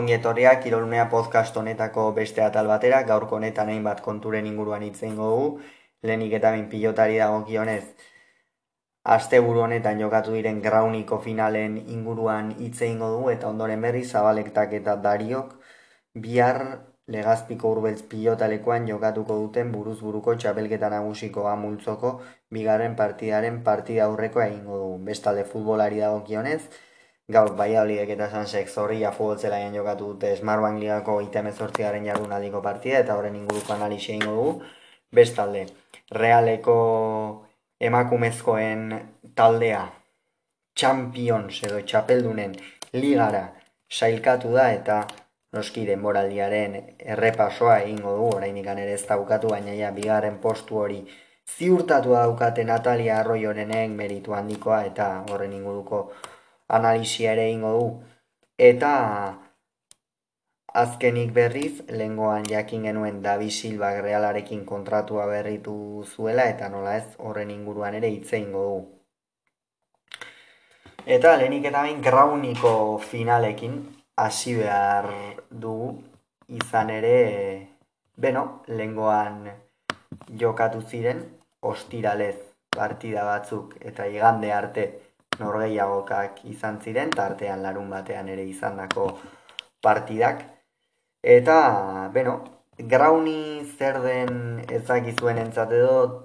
Ongi etorriak kirolunea podcast honetako beste atal batera, gaurko honetan hainbat konturen inguruan hitz dugu, lehenik eta bin pilotari dagokionez, asteburu honetan jokatu diren grauniko finalen inguruan hitz dugu eta ondoren berri zabalektak eta dariok bihar legazpiko urbeltz pilotalekoan jokatuko duten buruz buruko txapelketa nagusiko amultzoko bigarren partidaren partida aurreko egingo dugu. Bestalde futbolari dagokionez, gaur baiabliek eta sansek zorria futbol zelaien jokatu dute Smartbank ligako itemezortziaren jardunaldiko partida eta horren inguruko analizia ingo dugu. Bestalde, realeko emakumezkoen taldea Champions edo txapeldunen ligara sailkatu da eta noski denboraldiaren errepasoa egingo dugu, orainik ere ez daukatu, baina ja, bigarren postu hori ziurtatu daukate Natalia Arroiorenek meritu handikoa eta horren inguruko analizia ere ingo du. Eta azkenik berriz, lengoan jakin genuen Davi Silva realarekin kontratua berritu zuela eta nola ez horren inguruan ere hitze ingo du. Eta lehenik eta bain grauniko finalekin hasi behar dugu izan ere, beno, lengoan jokatu ziren, ostiralez partida batzuk eta igande arte norgeiagokak izan ziren, tartean larun batean ere izandako partidak. Eta, beno, grauni zer den ezakizuen entzate dut,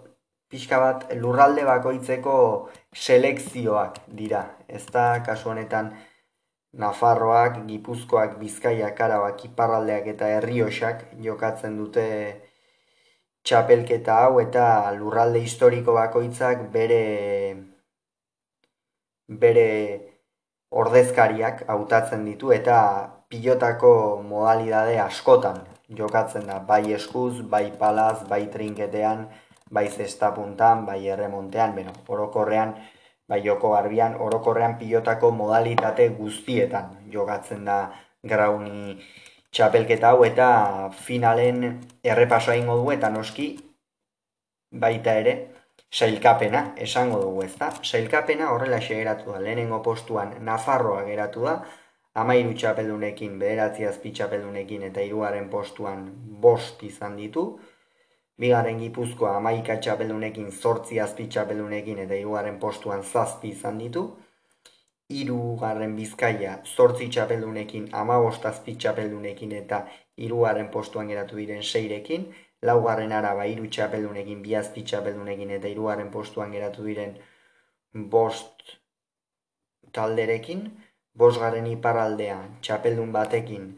pixka bat lurralde bakoitzeko selekzioak dira. Ez da, kasu honetan, Nafarroak, Gipuzkoak, Bizkaiak, Arabak, Iparraldeak eta Herriosak jokatzen dute txapelketa hau eta lurralde historiko bakoitzak bere bere ordezkariak hautatzen ditu eta pilotako modalidade askotan jokatzen da, bai eskuz, bai palaz, bai trinketean, bai zestapuntan, bai erremontean, beno, orokorrean, bai joko garbian, orokorrean pilotako modalitate guztietan jokatzen da grauni txapelketa hau eta finalen errepasoa ingo du eta noski baita ere sailkapena, esango dugu ez da. Sailkapena horrela geratu da, lehenengo postuan Nafarroa geratu da, amairu txapeldunekin, bederatzi azpi txapeldunekin eta hiruaren postuan bost izan ditu, bigarren gipuzkoa amaika txapeldunekin, zortzi azpi txapeldunekin eta hiruaren postuan zazpi izan ditu, hirugarren bizkaia zortzi txapeldunekin, amabost azpi txapeldunekin eta hiruaren postuan geratu diren seirekin, laugarren araba hiru txapeldunekin, bi azpi txapeldunekin eta hirugarren postuan geratu diren bost talderekin, bosgarren iparraldea txapeldun batekin,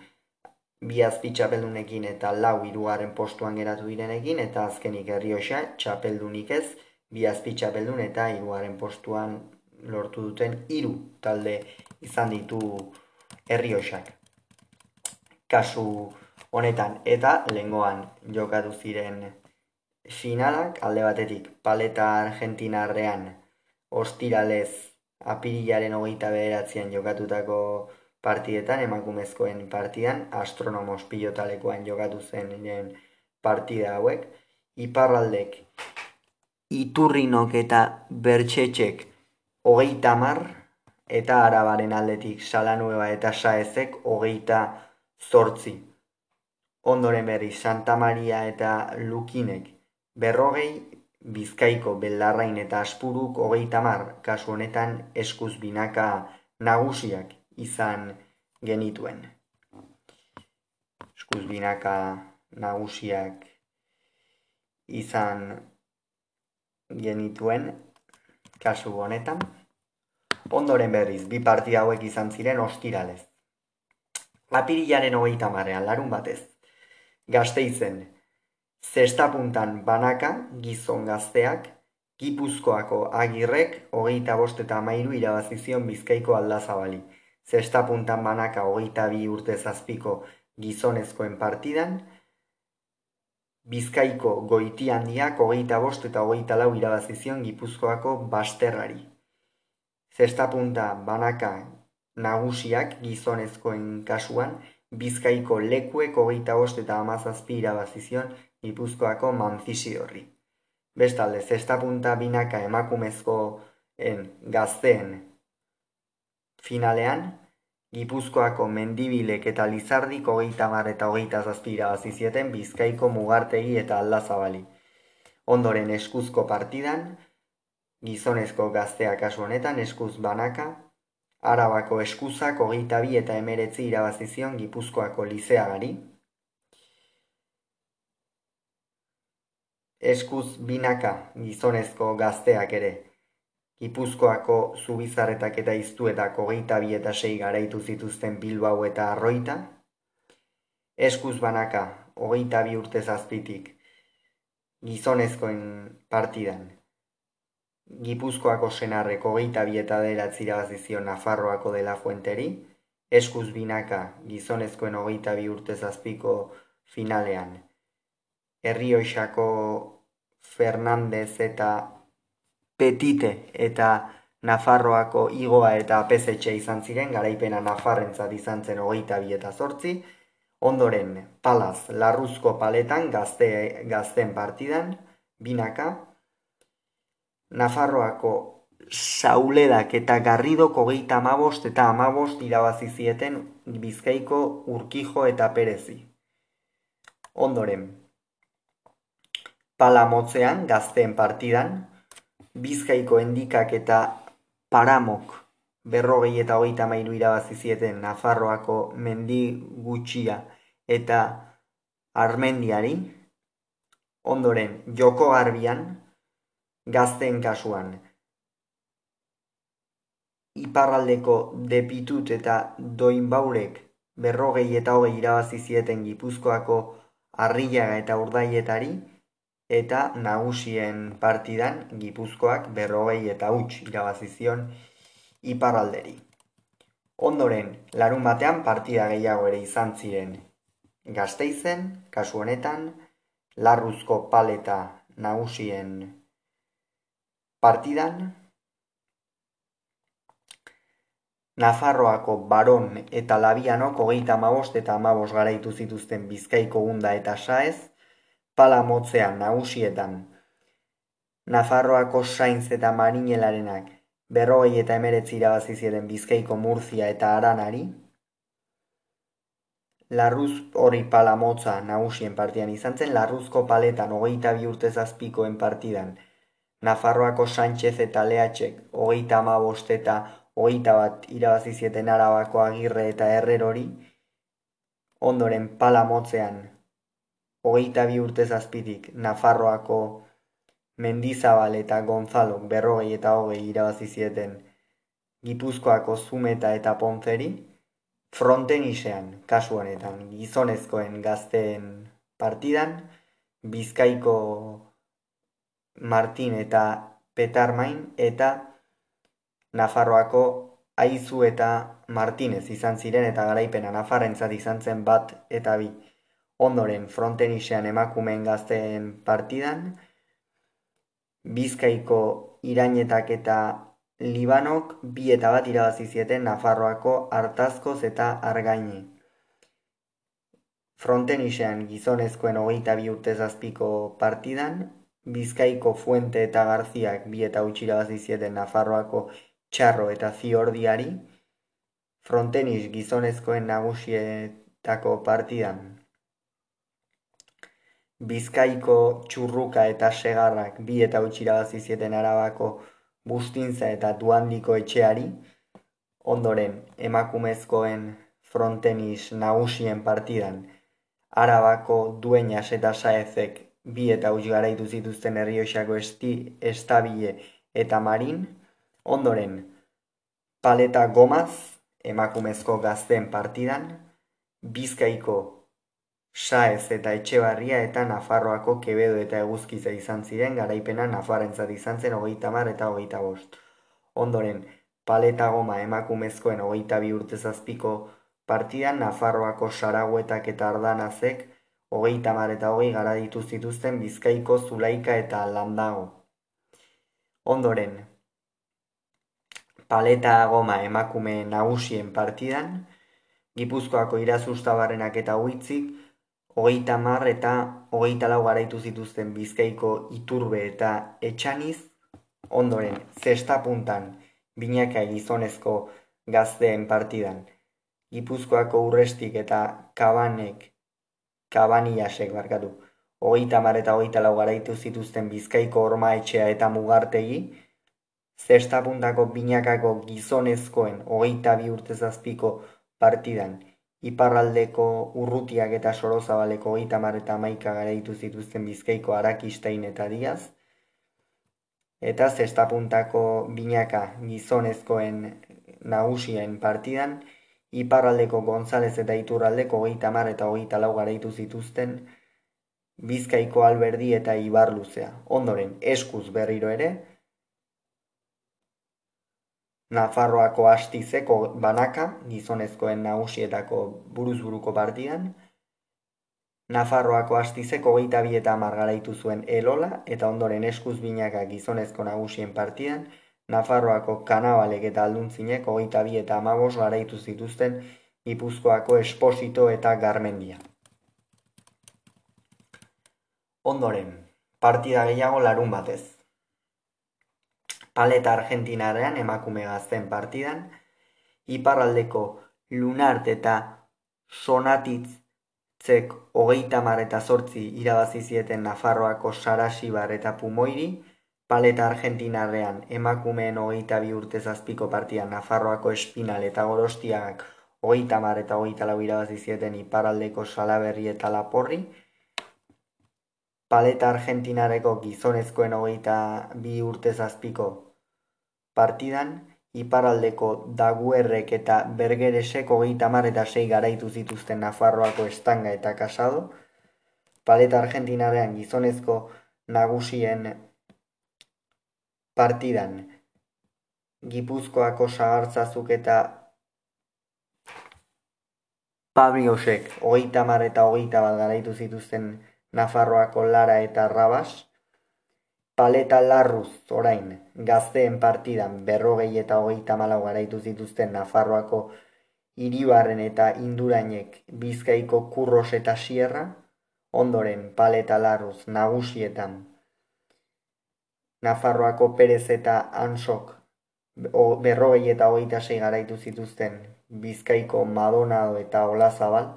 bi azpi txapeldunekin eta lau hirugarren postuan geratu direnekin, eta azkenik herriosa txapeldunik ez, bi azpi txapeldun eta hirugarren postuan lortu duten hiru talde izan ditu herriosak. Kasu honetan eta lengoan jokatu ziren. Finalak alde batetik paleta argentinarrean ostiralez apirilaren hogeita bederatzean jokatutako partietan emakumezkoen partidan astronomos pilotalekoan jokatu zen partida hauek iparraldek iturrinok eta bertxetxek hogeita mar eta arabaren aldetik salanueba eta saezek hogeita zortzi ondoren berri Santa Maria eta Lukinek berrogei, Bizkaiko Belarrain eta Aspuruk hogei tamar, kasu honetan eskuz binaka nagusiak izan genituen. Eskuz binaka nagusiak izan genituen kasu honetan. Ondoren berriz, bi parti hauek izan ziren ostiralez. Apirilaren hogeita marrean, larun batez, Gasteizen, zestapuntan banaka gizon gazteak, Gipuzkoako agirrek hogeita bost eta amairu irabazizion bizkaiko aldazabali. Zestapuntan banaka hogeita bi urte zazpiko gizonezkoen partidan, Bizkaiko goiti handiak hogeita bost eta hogeita lau irabazizion Gipuzkoako basterrari. Zestapunta banaka nagusiak gizonezkoen kasuan, Bizkaiko lekuek hogeita bost eta amazazpi irabazizion Gipuzkoako manzisi horri. Bestalde, zesta punta binaka emakumezkoen gazteen finalean, Gipuzkoako mendibilek eta lizardik hogeita mar eta hogeita zazpira bazizieten bizkaiko mugartegi eta aldazabali. Ondoren eskuzko partidan, gizonezko gaztea kasu honetan eskuz banaka, arabako eskuzak hogeita bi eta emeretzi irabazizion gipuzkoako lizeagari, eskuz binaka gizonezko gazteak ere, Gipuzkoako zubizarretak eta iztuetako geita bi eta sei garaitu zituzten Bilbao eta Arroita, eskuz banaka hogeita bi urte zazpitik gizonezkoen partidan, Gipuzkoako senarreko hogeita bi eta deratzira bazizio Nafarroako dela fuenteri, eskuz binaka gizonezkoen hogeita bi urte zazpiko finalean, Herrioixako Fernandez eta Petite eta Nafarroako igoa eta apezetxe izan ziren, garaipena Nafarrentzat izan zen hogeita bi eta zortzi, ondoren palaz larruzko paletan gazte, gazten partidan, binaka, Nafarroako sauledak eta garridoko geita amabost eta amabost irabazi zieten bizkaiko urkijo eta perezi. Ondoren, pala motzean gazteen partidan, Bizkaiko endikak eta paramok berrogei eta hogeita mairu irabazi zieten Nafarroako mendi gutxia eta armendiari, ondoren joko garbian, gazten kasuan, iparraldeko depitut eta doinbaurek berrogei eta hogei irabazi zieten gipuzkoako arriaga eta urdaietari, eta nagusien partidan Gipuzkoak berrogei eta huts irabazizion iparralderi. Ondoren, larun batean partida gehiago ere izan ziren gazteizen, kasu honetan, larruzko paleta nagusien partidan, Nafarroako baron eta labianok hogeita amabost eta amabost garaitu zituzten bizkaiko gunda eta saez, pala motzean nagusietan. Nafarroako sainz eta marinelarenak berrogei eta emeretzi irabazi ziren bizkaiko murzia eta aranari. Larruz hori pala motza nagusien partian izan zen, larruzko paletan hogeita bi urte zazpikoen partidan. Nafarroako Sánchez eta Lehatxek hogeita amabost eta hogeita bat irabazi zieten arabako agirre eta errerori. Ondoren pala motzean hogeita bi urte zazpitik Nafarroako Mendizabal eta Gonzalo berrogei eta hogei irabazi zieten Gipuzkoako Zumeta eta Ponzeri, fronten isean, kasu honetan, gizonezkoen gazteen partidan, Bizkaiko Martin eta Petarmain eta Nafarroako Aizu eta Martinez izan ziren eta garaipena Nafarrentzat izan zen bat eta bi ondoren fronten isean emakumeen gazteen partidan, Bizkaiko irainetak eta Libanok bi eta bat irabazi zieten Nafarroako hartazkoz eta argaini. Fronten isean gizonezkoen hogeita bi urte zazpiko partidan, Bizkaiko Fuente eta Garziak bi eta utxi irabazi zieten Nafarroako txarro eta ziordiari, frontenis gizonezkoen nagusietako partidan, Bizkaiko txurruka eta segarrak bi eta utxira zieten arabako bustintza eta duandiko etxeari, ondoren emakumezkoen frontenis nagusien partidan, arabako duenas eta saezek bi eta utx garaitu zituzten herrioxako esti, estabile eta marin, ondoren paleta gomaz emakumezko gazten partidan, Bizkaiko Saez eta Etxebarria eta Nafarroako Kebedo eta Eguzkiza izan ziren garaipena Nafarrentzat izan zen hogeita mar eta hogeita bost. Ondoren, paleta goma emakumezkoen hogeita bi urte zazpiko partidan Nafarroako Saraguetak eta Ardanazek hogeita mar eta hogei gara ditu zituzten Bizkaiko Zulaika eta Landago. Ondoren, paleta goma emakume nagusien partidan, Gipuzkoako irazustabarrenak eta huitzik, hogeita mar eta hogeita lau garaitu zituzten bizkaiko iturbe eta etxaniz, ondoren, zesta puntan, binaka gizonezko gazteen partidan, Gipuzkoako urrestik eta kabanek, kabaniasek barkatu, hogeita mar eta hogeita lau garaitu zituzten bizkaiko orma etxea eta mugartegi, zestapuntako binakako gizonezkoen hogeita bi urtezazpiko partidan, iparraldeko urrutiak eta sorozabaleko hogeita mar eta maika garaitu zituzten bizkaiko arakistain eta diaz, eta zestapuntako binaka gizonezkoen nagusien partidan, iparraldeko González eta iturraldeko hogeita mar eta hogeita lau garaitu zituzten bizkaiko alberdi eta ibarluzea. Ondoren, eskuz berriro ere, Nafarroako astizeko banaka, gizonezkoen nagusietako buruzburuko partidan, Nafarroako astizeko geita bi eta garaitu zuen elola, eta ondoren eskuz binaka gizonezko nagusien partidan, Nafarroako kanabalek eta alduntzinek geita bi eta amabos garaitu zituzten Gipuzkoako esposito eta garmendia. Ondoren, partida gehiago larun batez. Paleta Argentinarean emakume gazten partidan, iparraldeko Lunart eta Sonatitzek hogeita mar eta sortzi irabazi zieten Nafarroako Sarasibar eta Pumoiri, Paleta Argentinarrean emakumeen hogeita bi urte zazpiko partidan Nafarroako Espinal eta Gorostiak hogeita mar eta hogeita lau irabazi zieten iparraldeko Salaberri eta Laporri, Paleta Argentinareko gizonezkoen hogeita bi urte zazpiko partidan, iparaldeko daguerrek eta bergeresek hogeita mar eta sei garaitu zituzten Nafarroako estanga eta kasado, paleta argentinarean gizonezko nagusien partidan, gipuzkoako sagartzazuk eta Pabriosek hogeita mar eta hogeita bat garaitu zituzten Nafarroako lara eta rabas, Paleta larruz, orain, gazteen partidan berrogei eta hogeita malau garaitu zituzten Nafarroako iribarren eta indurainek bizkaiko kurros eta sierra, ondoren paleta larruz nagusietan Nafarroako perez eta ansok berrogei eta hogeita sei garaitu zituzten bizkaiko madonado eta olazabal,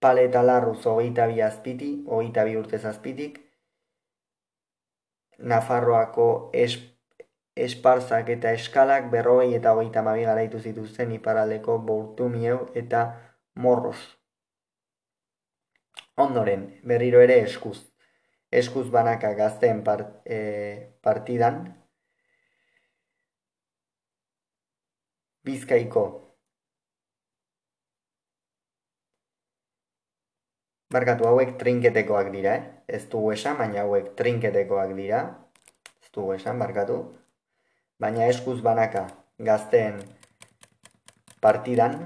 paleta larruz hogeita bi azpiti, hogeita bi urtez azpitik, Nafarroako es, esparzak eta eskalak berrogei eta hogeita mabi garaitu zituzten iparaldeko Bourtumieu eta Morros. Ondoren, berriro ere eskuz. Eskuz banaka gazten part, e, partidan. Bizkaiko. Barkatu hauek trinketekoak dira, eh? ez dugu esan, baina hauek trinketekoak dira, ez dugu esan, barkatu, baina eskuz banaka gazteen partidan,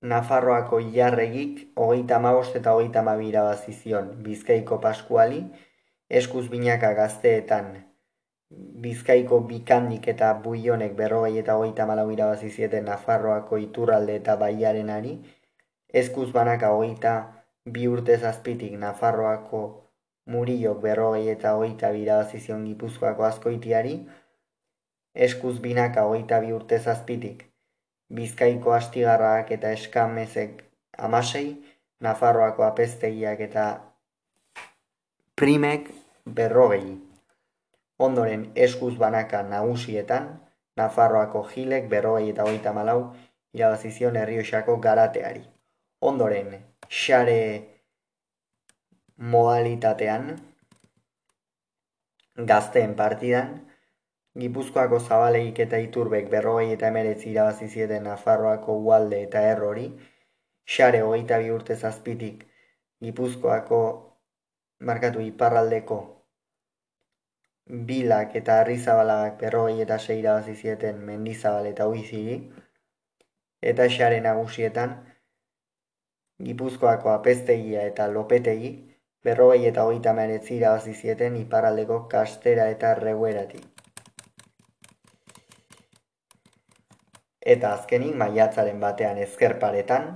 Nafarroako jarregik hogeita magost eta hogeita mabira bazizion Bizkaiko Paskuali, eskuz binaka gazteetan. Bizkaiko bikandik eta buionek berrogei eta hogeita malau irabazi zieten Nafarroako iturralde eta baiarenari, Eskuz banaka hogeita bi urte zazpitik Nafarroako muriok berrogei eta hogeita bira bazizion gipuzkoako askoitiari, eskuz binaka hogeita bi urte zazpitik Bizkaiko astigarrak eta eskamezek amasei, Nafarroako apestegiak eta primek berrogei. Ondoren eskuz banaka nagusietan, Nafarroako gilek berrogei eta hogeita malau irabazizion herrioxako garateari ondoren xare modalitatean gazteen partidan Gipuzkoako zabaleik eta iturbek berrogei eta emeretzi irabazi zieten Nafarroako ualde eta errori, xare hogeita bi urte zazpitik Gipuzkoako markatu iparraldeko bilak eta arrizabalagak berrogei eta sei irabazi zieten mendizabal eta uiziri, eta xare nagusietan Gipuzkoako apestegia eta lopetegi, berrogei eta hogeita meretzi irabazi zieten iparaldeko kastera eta reguerati. Eta azkenik maiatzaren batean ezkerparetan,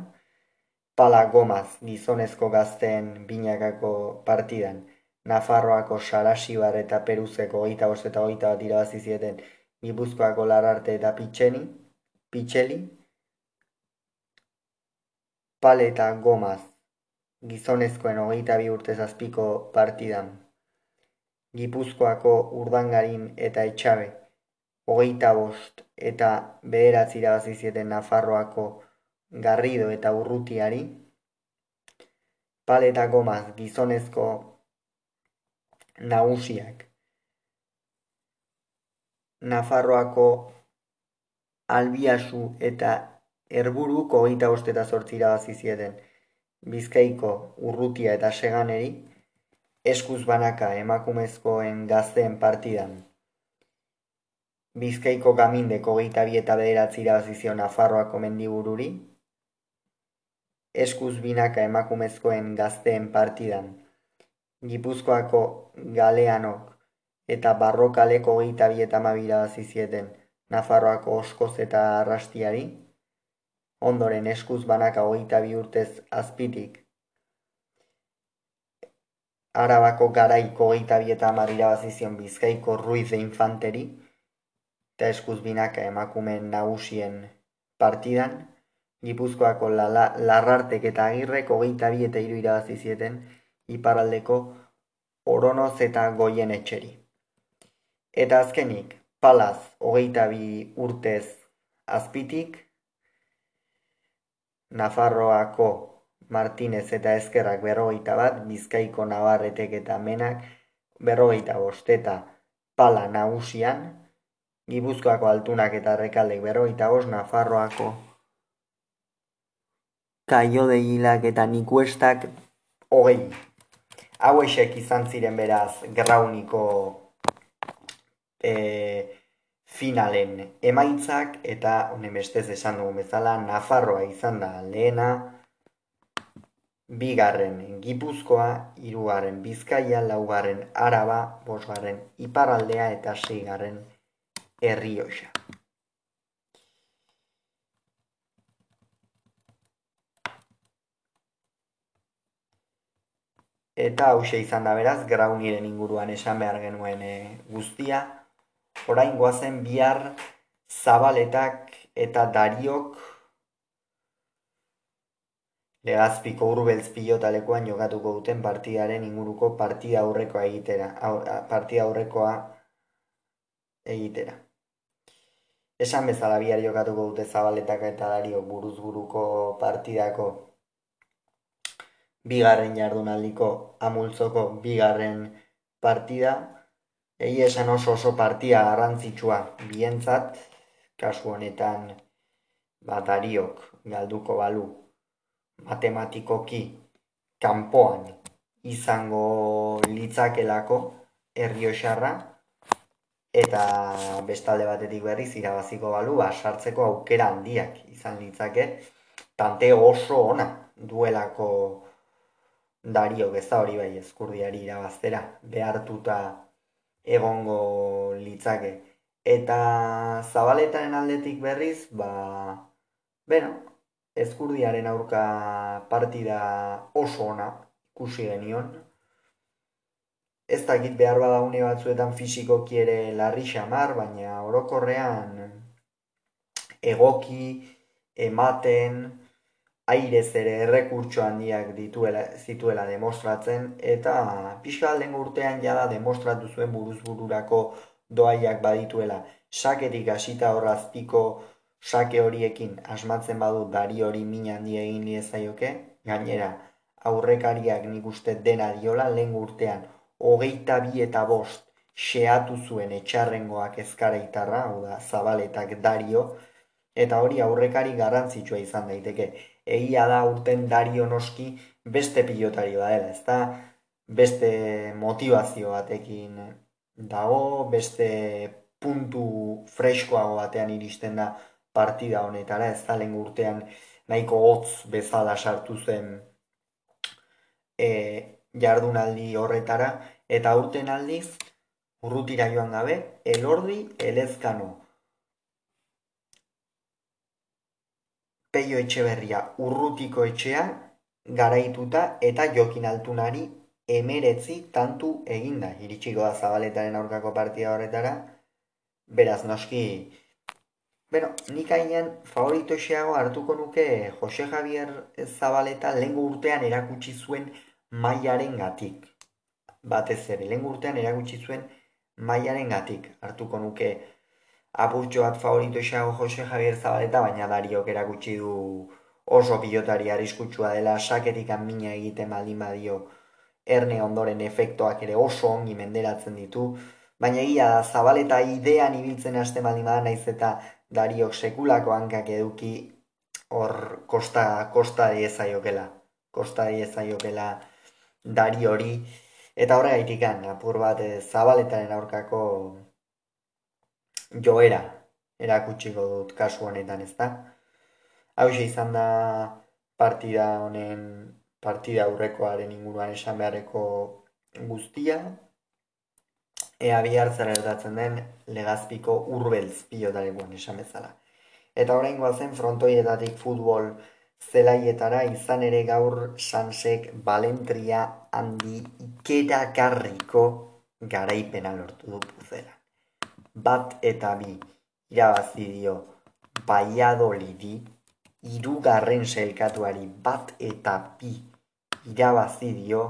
pala gomaz gizonezko gazteen binakako partidan, Nafarroako Sarasibar eta Peruzeko hogeita bost eta hogeita bat irabazi zieten Gipuzkoako lararte eta pitxeni, pitxeli, pale eta gomaz, gizonezkoen hogeita bi urte zazpiko partidan, Gipuzkoako urdangarin eta etxabe, hogeita bost eta bederatzi irabazi zieten Nafarroako Garrido eta Urrutiari, pale eta gomaz gizonezko nagusiak, Nafarroako albiasu eta erburuk hogeita bost eta zortzi irabazi zieten Bizkaiko urrutia eta seganeri, eskuz banaka emakumezkoen gazteen partidan. Bizkaiko gamindeko hogeita bi eta bederatzi irabazi Nafarroako mendibururi, eskuz binaka emakumezkoen gazteen partidan. Gipuzkoako galeanok eta barrokaleko hogeita bi eta mabira zieten Nafarroako oskoz eta arrastiari, ondoren eskuz banaka hogeita bi urtez azpitik, Arabako garaiko hogeita bi eta marira bazizion bizkaiko ruiz de infanteri, eta eskuz binaka emakumeen nagusien partidan, Gipuzkoako la, larrartek eta agirrek hogeita bi eta iru irabazizieten iparaldeko oronoz eta goien etxeri. Eta azkenik, palaz hogeita bi urtez azpitik, Nafarroako Martinez eta Ezkerrak berrogeita bat, Bizkaiko Navarretek eta Menak berrogeita bosteta pala nagusian, Gibuzkoako altunak eta rekaldek berrogeita bost, Nafarroako kaio hilak eta nikuestak hogei. Hau izan ziren beraz grauniko e, finalen emaitzak eta honen bestez esan dugu bezala Nafarroa izan da lehena, bigarren Gipuzkoa, hirugarren Bizkaia, laugarren Araba, bosgarren Iparraldea eta seigarren Herrioxa. Eta hause izan da beraz, grauniren inguruan esan behar genuen e, guztia, orain goazen bihar zabaletak eta dariok legazpiko urbeltz pilotalekuan jokatuko duten partidaren inguruko partida aurrekoa egitera, partida aurrekoa egitera. Esan bezala bihar jokatuko dute zabaletak eta dario buruz buruko partidako bigarren jardunaldiko amultzoko bigarren partida, Egi esan oso oso partia garrantzitsua bientzat, kasu honetan batariok galduko balu matematikoki kanpoan izango litzakelako erriosarra eta bestalde batetik berriz irabaziko balu ba, sartzeko aukera handiak izan litzake tante oso ona duelako dariok ez da hori bai eskurdiari irabaztera behartuta egongo litzake. Eta zabaletaren aldetik berriz, ba, bueno, ezkurdiaren aurka partida oso ona ikusi genion. Ez dakit behar badaune batzuetan fisiko kiere larri xamar, baina orokorrean egoki, ematen, airez ere errekurtso handiak dituela, zituela demostratzen eta pixka alden urtean jada demostratu zuen buruz bururako doaiak badituela. Saketik hasita horrazpiko sake horiekin asmatzen badu dari hori min handi egin liezaioke gainera aurrekariak nik uste dena diola lehen urtean hogeita bi eta bost xeatu zuen etxarrengoak ezkareitarra, hau da, zabaletak dario, eta hori aurrekari garrantzitsua izan daiteke. Egia da urten dario noski beste pilotari dela, ez da beste motivazio batekin dago, beste puntu freskoago batean iristen da partida honetara, ez da lehen urtean nahiko hotz bezala sartu zen e, jardunaldi horretara, eta urten aldiz, urrutira joan gabe, elordi, elezkano, Peio Etxeberria urrutiko etxea garaituta eta jokin altunari emeretzi tantu eginda. Iritsiko da zabaletaren aurkako partida horretara. beraz noski, Beno, nik ainean favorito xeago hartuko nuke Jose Javier Zabaleta lehen urtean erakutsi zuen mailaren gatik. Batez ere, lehen urtean erakutsi zuen mailaren gatik. Hartuko nuke aburtxo bat favorito xeago Jose Javier Zabaleta, baina dariok erakutsi du oso pilotari arriskutsua dela, saketik mina egiten baldin badio erne ondoren efektoak ere oso ongi menderatzen ditu, baina egia da Zabaleta idean ibiltzen haste baldin bada naiz eta dariok sekulako hankak eduki hor kosta, kosta diezaiokela. Kosta diezaiokela dari hori. Eta horre gaitikan, apur bat e, zabaletaren aurkako joera erakutsiko dut kasu honetan ez da. Hau izan da partida honen, partida aurrekoaren inguruan esan beharreko guztia, ea bihar zer den legazpiko urbeltz pilotarekoan esan bezala. Eta orain zen frontoietatik futbol zelaietara izan ere gaur sansek balentria handi ikerakarriko garaipena lortu du puzera. Bat eta bi irabazi dio baiadolidi irugarren selkatuari bat eta bi irabazi dio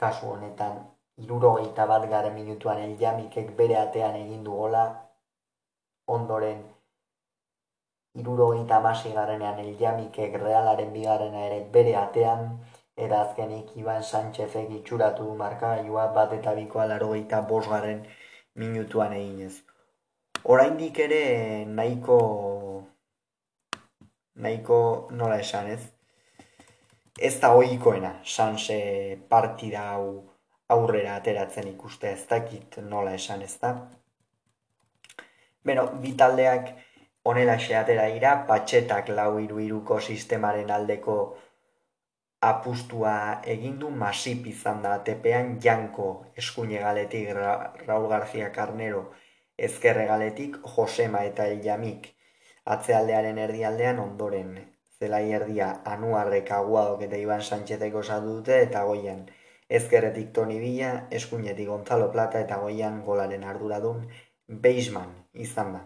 kasu honetan irurogeita bat garen minutuan Eliamikek bere atean egin du gola, ondoren irurogeita amasi garenean Eliamikek realaren bigarrena ere bere atean, eta azkenik Iban Sánchezek itxuratu du markailua bat eta bikoa larogeita bosgarren minutuan eginez. Oraindik ere nahiko nahiko nola esan ez ez da ohikoena Sanse partida hau aurrera ateratzen ikuste ez dakit nola esan ez da. Beno, bitaldeak onela atera dira, patxetak lau iru iruko sistemaren aldeko apustua egindu, masip izan da tepean, janko eskuine galetik Raul García Carnero ezkerre galetik, Josema eta Ilamik atzealdearen erdialdean ondoren. Zelai erdia anuarrek aguadok eta Iban Sánchezeko osatu dute eta goian ezkerretik Toni Bila, eskuinetik Gonzalo Plata eta goian golaren arduradun Beisman izan da.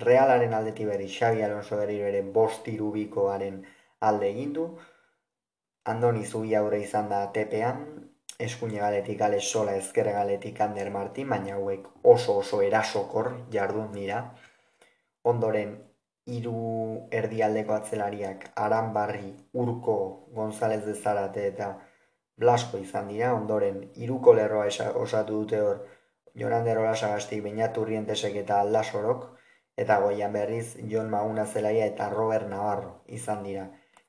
Realaren aldetik berri Xabi Alonso berriro ere bost irubikoaren alde egin du. Andoni Zubi aurre izan da tepean, eskuine galetik gale sola ezkerre galetik Ander Martin, baina hauek oso oso erasokor jardun dira. Ondoren, hiru erdialdeko atzelariak Aranbarri, Urko, González de Zarate eta Blasko izan dira, ondoren, iruko lerroa osatu dute hor, Jorander Olasagastik, Beñatu Rientesek eta Aldasorok, eta goian berriz, Jon Maguna Zelaia eta Robert Navarro izan dira.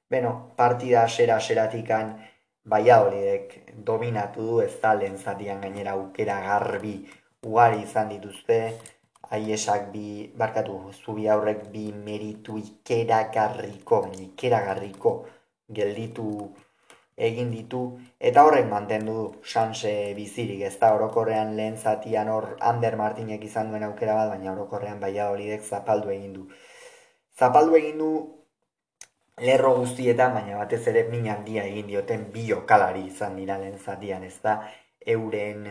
Beno, partida asera aseratikan, Baiaolidek dominatu du ez da lehen zatian gainera aukera garbi ugari izan dituzte, haiesak bi, barkatu, zubi aurrek bi meritu ikeragarriko, ikeragarriko gelditu egin ditu eta horrek mantendu du. Sanse bizirik ez da orokorrean lehen zatian hor Ander Martinek izan duen aukera bat baina orokorrean baia holidek zapaldu egin du. Zapaldu egin du lerro guztietan baina batez ere min handia egin dioten bi jokalari izan dira lehen zatian ez da? Euren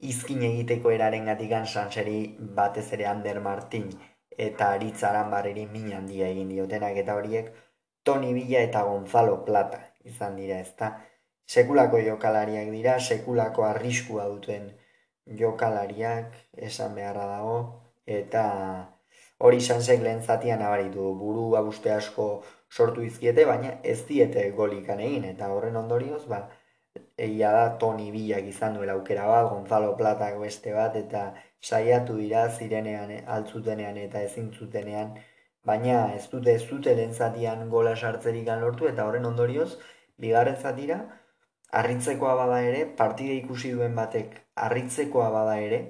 izkin egiteko eraren gatikan Sanseri batez ere Ander Martin eta Aritzaran barreri min handia egin diotenak eta horiek Toni Villa eta Gonzalo Plata izan dira, ezta? Sekulako jokalariak dira, sekulako arriskua duten jokalariak esan beharra dago, eta hori sansek lehen zatian abaritu buru abuste asko sortu izkiete, baina ez diete golikan egin, eta horren ondorioz, ba, egia da Toni Bilak izan duela aukera bat, Gonzalo Platak beste bat, eta saiatu dira zirenean, altzutenean eta ezintzutenean, baina ez dute ez dute lehen zatian gola sartzerik lortu, eta horren ondorioz, bigarren zatira, harritzekoa bada ere, partide ikusi duen batek harritzekoa bada ere,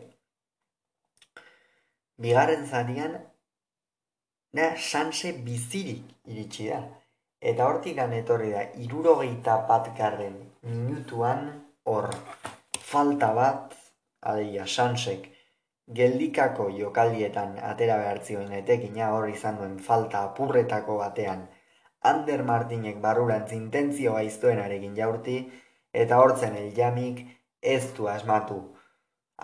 bigarren zatian, na, sanse bizirik iritsi da. Eta hortik etorri da, irurogeita bat garren minutuan, hor, falta bat, aleia, sansek, geldikako jokaldietan atera behartzioen etekina hor izan duen falta apurretako batean, Ander Martinek barrurantz intentzio gaiztoen arekin jaurti, eta hortzen el jamik ez du asmatu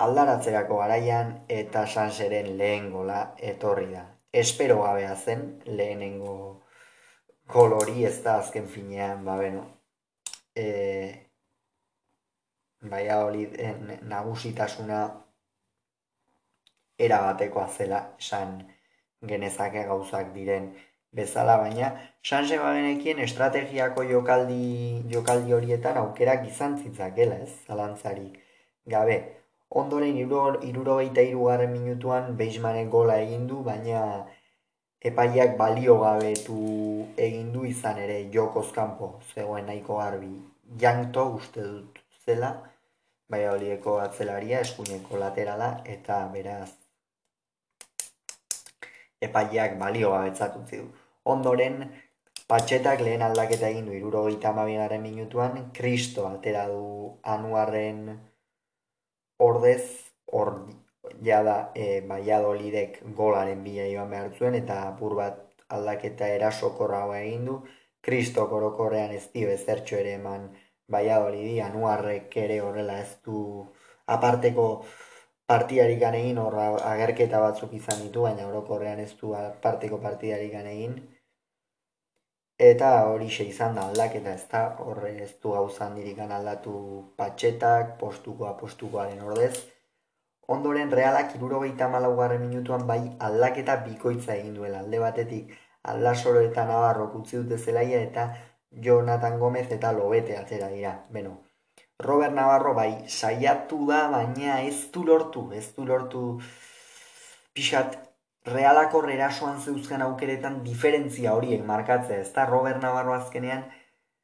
aldaratzerako garaian eta sanseren lehen gola etorri da. Espero gabea zen lehenengo kolori ez da azken finean, ba beno, e, baia hori nagusitasuna erabatekoa zela esan genezake gauzak diren bezala, baina Sanse bagenekien estrategiako jokaldi, jokaldi horietan aukerak izan zitzakela, ez, zalantzari gabe. Ondoren irurogeita irugarren minutuan Beismanen gola egin du, baina epaiak balio gabetu egin du izan ere jokoz kanpo zegoen nahiko garbi. Jankto uste dut zela, bai horieko atzelaria, eskuineko laterala, eta beraz epaiak balio gabetzatu du. Ondoren, patxetak lehen aldaketa egin du irurogeita amabigaren minutuan, kristo atera du anuarren ordez, or jada e, baiadolidek golaren bila joan behar zuen, eta apur bat aldaketa erasokorra egin du, kristo korokorrean ez dio ezertxo ere eman baiadolidi, anuarrek ere horrela ez du aparteko partidarik egin, horra agerketa batzuk izan ditu, baina orokorrean ez du parteko partidarik egin. Eta hori xe izan da aldaketa ez da, horre ez du gauzan dirikan aldatu patxetak, postukoa postukoaren ordez. Ondoren realak irurogeita malaugarren minutuan bai aldaketa bikoitza egin duela. Alde batetik aldasoro eta nabarro kutzi dute zelaia eta Jonathan Gomez eta Lobete atera dira. Beno, Robert Navarro bai saiatu da, baina ez du lortu, ez du lortu pixat realako erasoan zeuzkan aukeretan diferentzia horiek markatzea, ez da Robert Navarro azkenean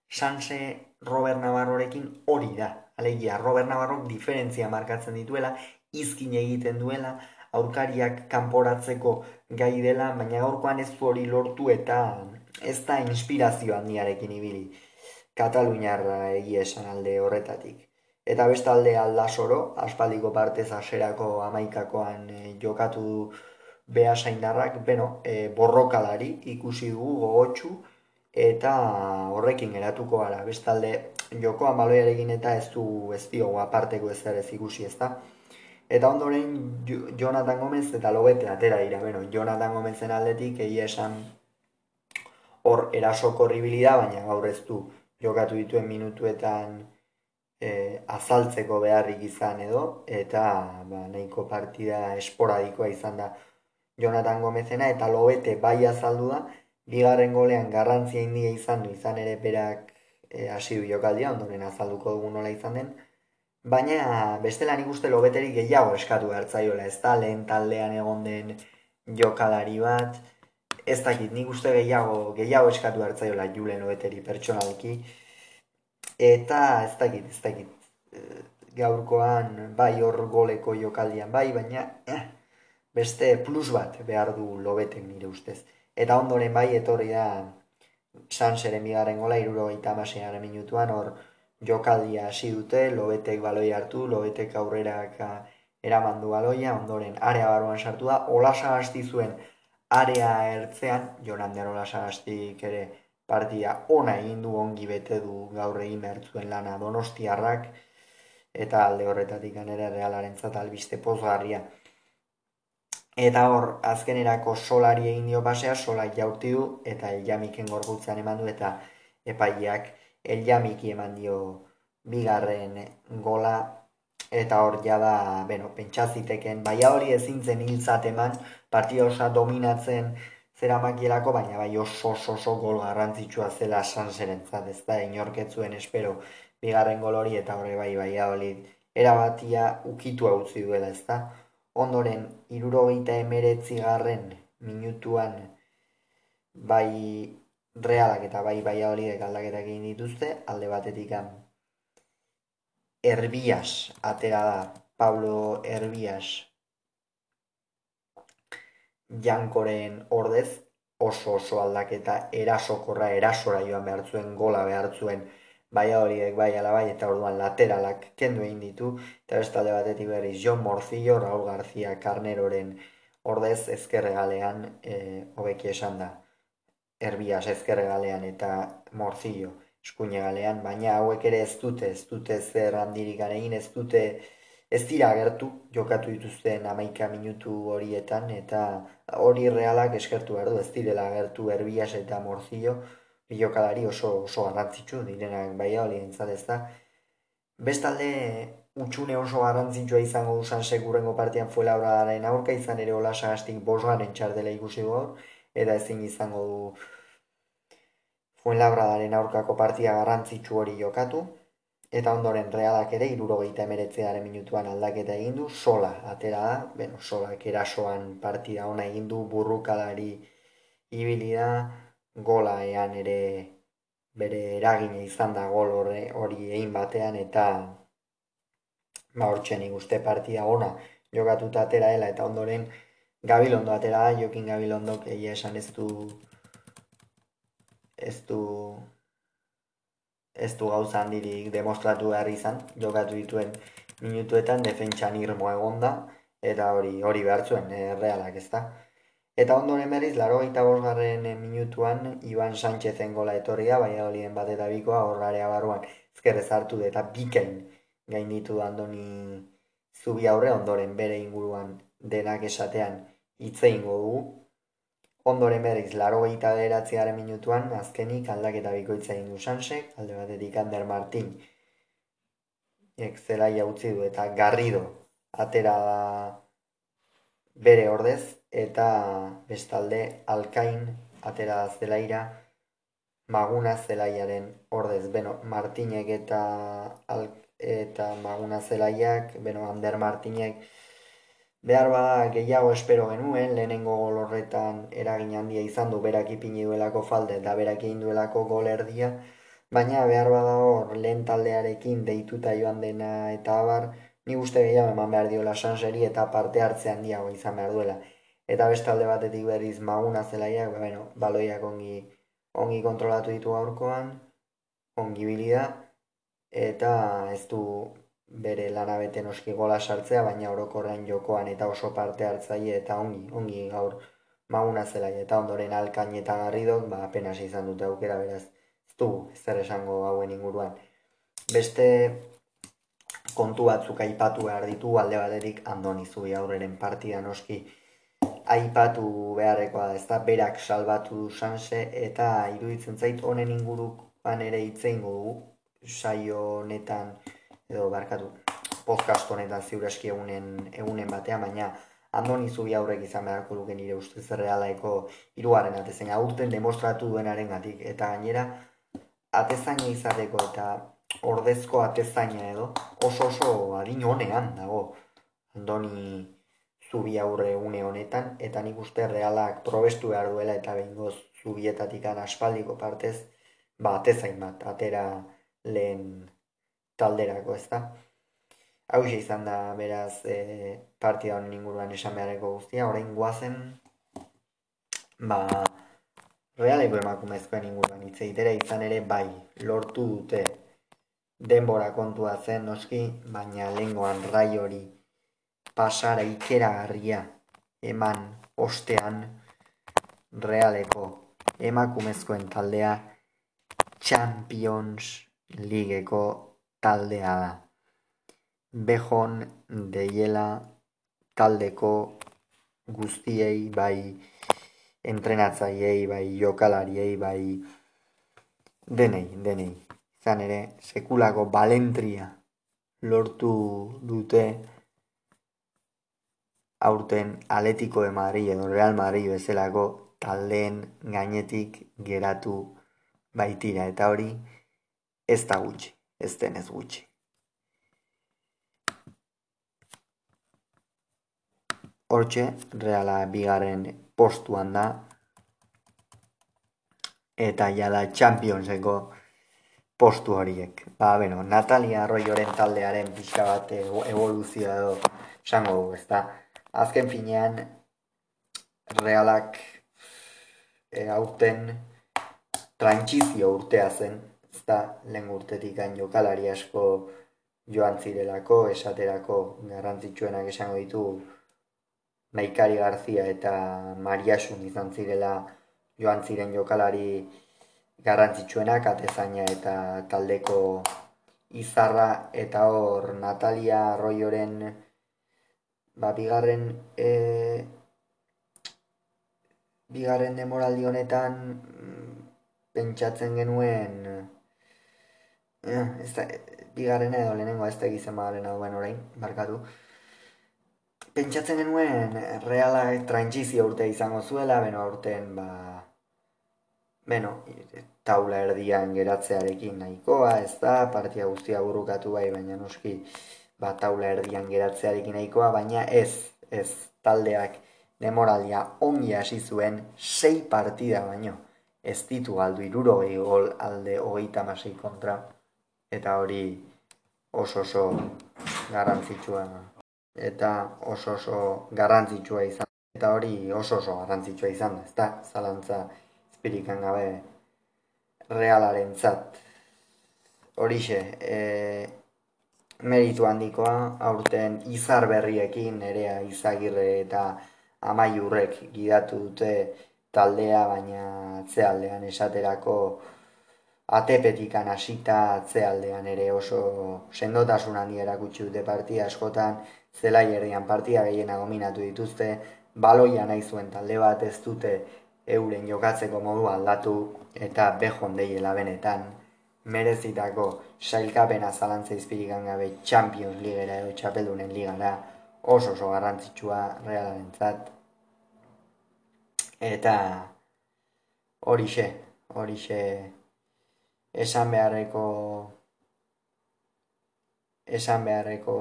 Sanse Robert Navarrorekin hori da. Alegia, Robert Navarro diferentzia markatzen dituela, izkin egiten duela, aurkariak kanporatzeko gai dela, baina gaurkoan ez du hori lortu eta ez da inspirazio handiarekin ibili. Kataluniarra egia esan alde horretatik. Eta beste alde aldasoro, aspaldiko partez aserako amaikakoan e, jokatu beha saindarrak, beno, e, borrokalari ikusi dugu gogotxu, eta horrekin geratuko gara. Bestalde, joko amaloiarekin eta ez du ez diogu aparteko ez ez ikusi ez da. Eta ondoren Jonathan Gomez eta lobete atera dira. Bueno, Jonathan Gomezen aldetik egia esan hor erasoko ribilida, baina gaur ez du jokatu dituen minutuetan e, azaltzeko beharrik izan edo, eta ba, nahiko partida esporadikoa izan da. Jonathan Gomezena, eta lobete bai azaldu da, bigarren golean garrantzia india izan du, izan ere berak e, hasi du jokaldia, ondoren azalduko dugu nola izan den, baina bestela nik uste lobeterik gehiago eskatu hartzaiola, ez da lehen taldean egon den jokalari bat, ez dakit, nik uste gehiago, gehiago eskatu hartzaiola julen obeteri pertsonalki, eta ez dakit, ez dakit, eh, gaurkoan bai hor goleko jokaldian bai, baina eh, beste plus bat behar du lobetek nire ustez. Eta ondoren bai etorri da Sanseren bigarren gola, iruro eta minutuan, hor jokaldia hasi dute, lobetek baloi hartu, lobetek aurrerak eraman du baloia, ondoren area baruan sartu da, olasa hasti zuen area ertzean, Jonan Derola Sagastik ere partia ona egin du ongi bete du gaur egin behartzuen lana donostiarrak, eta alde horretatik ere realaren albiste pozgarria. Eta hor, azkenerako solari egin dio pasea, sola jaurti du, eta eljamiken gorgutzean eman du, eta epaileak eljamiki eman dio bigarren gola eta hor jada, bueno, pentsaziteken, baina hori ezin zen hiltzat eman, partida osa dominatzen zera makielako, baina bai oso oso oso gol garrantzitsua zela sanseren zat, ez da, inorketzuen espero bigarren gol hori, eta hori bai bai hori erabatia ukitu utzi duela, ez da. Ondoren, irurogeita emeretzi garren minutuan bai realak eta bai bai hori aldaketak egin dituzte, alde batetik Herbias atera da, Pablo Herbias jankoren ordez, oso oso aldaketa erasokorra erasora joan behar zuen, gola behar zuen, bai horiek bai ala eta orduan lateralak kendu egin ditu, eta bestalde batetik berriz John Morcillo, Raul García Carneroren ordez ezkerre galean, e, hobeki esan da, Herbias ezkerre galean eta Morcillo eskuine galean, baina hauek ere ez dute, ez dute zer handirik egin, ez dute ez dira agertu jokatu dituzten amaika minutu horietan eta hori realak eskertu behar du ez direla agertu erbias eta morzio jokalari oso oso garrantzitsu direnak bai hori entzat ez da. Bestalde utxune oso garrantzitsua izango dusan segurengo partian fuela horadaren aurka izan ere hola sagastik bosgaren txardela ikusi gaur eta ezin izango du Fuenlabradaren aurkako partia garrantzitsu hori jokatu, eta ondoren realak ere irurogeita emeretzearen minutuan aldaketa egin du, sola atera da, bueno, solak erasoan partida ona egin du, burrukalari ibili da, gola ean ere bere eragine izan da gol hori egin batean, eta ba hortxen ikuste partida ona jokatuta atera dela, eta ondoren Gabilondo atera da, Jokin Gabilondok egia esan ez du ez du ez du gauza handirik demostratu behar izan, jokatu dituen minutuetan defentsan irmoa egonda, eta hori hori behar zuen, e, realak ez da. Eta ondoren berriz, laro gaita bosgarren minutuan, Iban Sánchezen gola etorria, bai olien bat eta bikoa, horrarea barruan, ezkerrez hartu eta bikain gainditu andoni zubi aurre, ondoren bere inguruan denak esatean hitzein dugu, Ondoren berriz, laro gaita beratzearen minutuan, azkenik aldaketa bikoitza egin du Sansek, alde batetik Ander Martin, ek zelai utzi du eta garrido atera da bere ordez, eta bestalde alkain atera da zelaira maguna zelaiaren ordez. Beno, Martinek eta, eta maguna zelaiak, beno, Ander Martinek, Behar bada gehiago espero genuen, lehenengo gol horretan eragin handia izan du berak ipini duelako falde eta berak egin duelako gol erdia, baina behar bada hor lehen taldearekin deituta joan dena eta abar, ni uste gehiago eman behar diola sanseri eta parte hartze handiago izan behar duela. Eta bestalde batetik berriz maguna zelaiak, ba, bueno, baloiak ongi, ongi kontrolatu ditu gaurkoan, ongi bilida, eta ez du bere lanabete noski gola sartzea, baina orokorrean jokoan eta oso parte hartzaile eta ongi, ongi gaur maguna zela eta ondoren alkain eta garridok, ba, apenas izan dute aukera beraz, ez du, zer esango hauen inguruan. Beste kontu batzuk aipatu behar ditu, alde baterik andoni zui aurreren partida noski aipatu beharrekoa ez da, berak salbatu du sanse, eta iruditzen zait honen inguruan ere itzein dugu, saio honetan, edo barkatu podcast honetan ziuraski egunen, egunen batean, baina andoni zubi aurrek izan beharko luke nire ustez realaeko iruaren atezain aurten demostratu duenaren gatik. Eta gainera, atezaina izateko eta ordezko atezaina edo oso oso adin honean dago andoni zubi aurre une honetan, eta nik uste realak probestu behar duela eta behingoz zubietatik aspaldiko partez, ba, atezain bat, atera lehen talderako, ez da. Hau izan da, beraz, e, partia honen inguruan esan beharreko guztia, orain guazen, ba, realeko emakumezkoen inguruan hitz egitera izan ere bai, lortu dute denbora kontua zen noski, baina lengoan rai hori pasara ikeragarria eman ostean realeko emakumezkoen taldea Champions Ligeko taldea da. Bejon deiela taldeko guztiei bai entrenatzaiei bai jokalariei bai denei, denei. Izan ere, sekulako balentria lortu dute aurten Atletico de Madrid edo Real Madrid bezalako taldeen gainetik geratu baitira eta hori ez da gutxi ez denez gutxi. Hortxe, reala bigarren postuan da, eta jala Championseko postu horiek. Ba, bueno, Natalia Arroyoren taldearen pixka bat evoluzioa edo esango du, ez da. Azken finean, realak e, aurten trantzizio urtea zen, da lehen urtetik jokalari asko joan zirelako, esaterako garrantzitsuenak esango ditu Naikari Garzia eta Mariasun izan zirela joan ziren jokalari garrantzitsuenak, atezaina eta taldeko izarra eta hor Natalia Arroyoren ba, bigarren e, bigarren demoraldi honetan mm, pentsatzen genuen eh, ez da, bigarren edo lehenengo ez da egizan badaren duen orain, barkatu. Pentsatzen genuen reala trantzizio urte izango zuela, beno urten ba beno, taula erdian geratzearekin nahikoa, ez da, partia guztia burukatu bai, baina noski, ba, taula erdian geratzearekin nahikoa, baina ez, ez, taldeak demoralia ongi hasi zuen sei partida baino, ez ditu aldu iruro gol alde hogeita masei kontra, eta hori oso oso garrantzitsua, eta oso oso garrantzitsua izan, eta hori oso oso garrantzitsua izan, da, zalantza, espirikan gabe, realaren zat. Horixe, e, meritu handikoa, aurten izar berriekin, nerea izagirre eta amaiurrek gidatu dute taldea, baina atzealdean esaterako atepetikan hasita atzealdean ere oso sendotasun handi erakutsi dute partia askotan, zelai erdian partia gehiena dominatu dituzte, baloia nahi zuen talde bat ez dute euren jokatzeko modu aldatu eta behon deiela benetan, merezitako sailkapena zalantza izpirikan gabe Champions Ligera edo Txapeldunen ligara oso oso garrantzitsua realaren zat. Eta horixe, horixe esan beharreko esan beharreko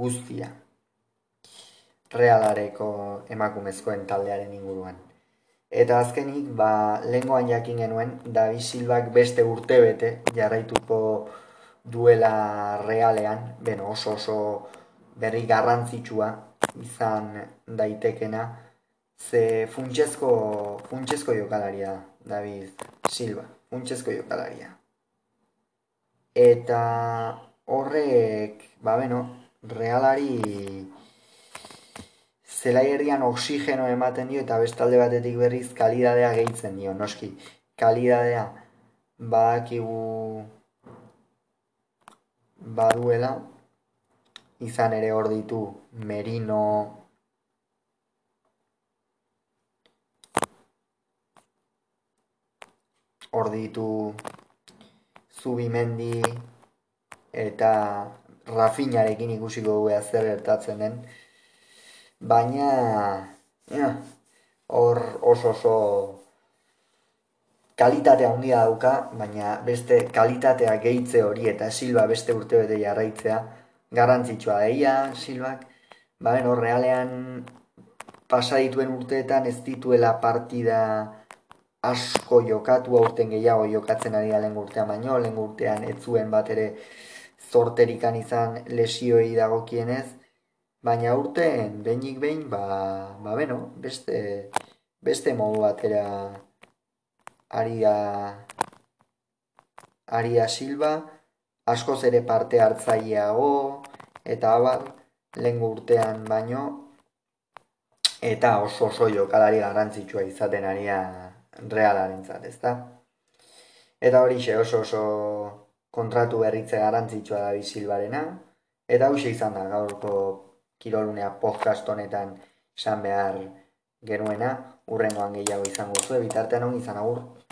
guztia realareko emakumezkoen taldearen inguruan. Eta azkenik, ba, lengoan jakin genuen, Davi Silbak beste urte bete jarraituko duela realean, beno oso oso berri garrantzitsua izan daitekena, ze funtsezko, funtsezko jokalaria David Silva, funtsezko jokalaria. Eta horrek, ba beno, realari zelai herrian oksigeno ematen dio eta bestalde batetik berriz kalidadea gehitzen dio, noski. Kalidadea badakigu baduela, izan ere hor ditu Merino, hor ditu Zubimendi eta Rafinarekin ikusiko dugu zer gertatzen den. Baina hor oso oso kalitatea handia dauka, baina beste kalitatea gehitze hori eta Silva beste urte bete jarraitzea garrantzitsua. Daia Silvak, ba ben realean pasa dituen urteetan ez dituela partida asko jokatu aurten gehiago jokatzen ari da lehen urtean baino, lehen urtean ez zuen bat ere zorterikan izan lesioi dagokienez, Baina urten, behinik behin, ba, ba beno, beste, beste modu batera aria, aria silba, askoz ere parte hartzaileago, eta abar, lehen urtean baino, eta oso oso jokalari garrantzitsua izaten aria zat, ezta? Eta hori oso oso kontratu berritze garrantzitsua da bizilbarena, eta hau izan da gaurko kirolunea podcast honetan esan behar genuena, urrengoan gehiago izango zu, bitartean hon izan agur.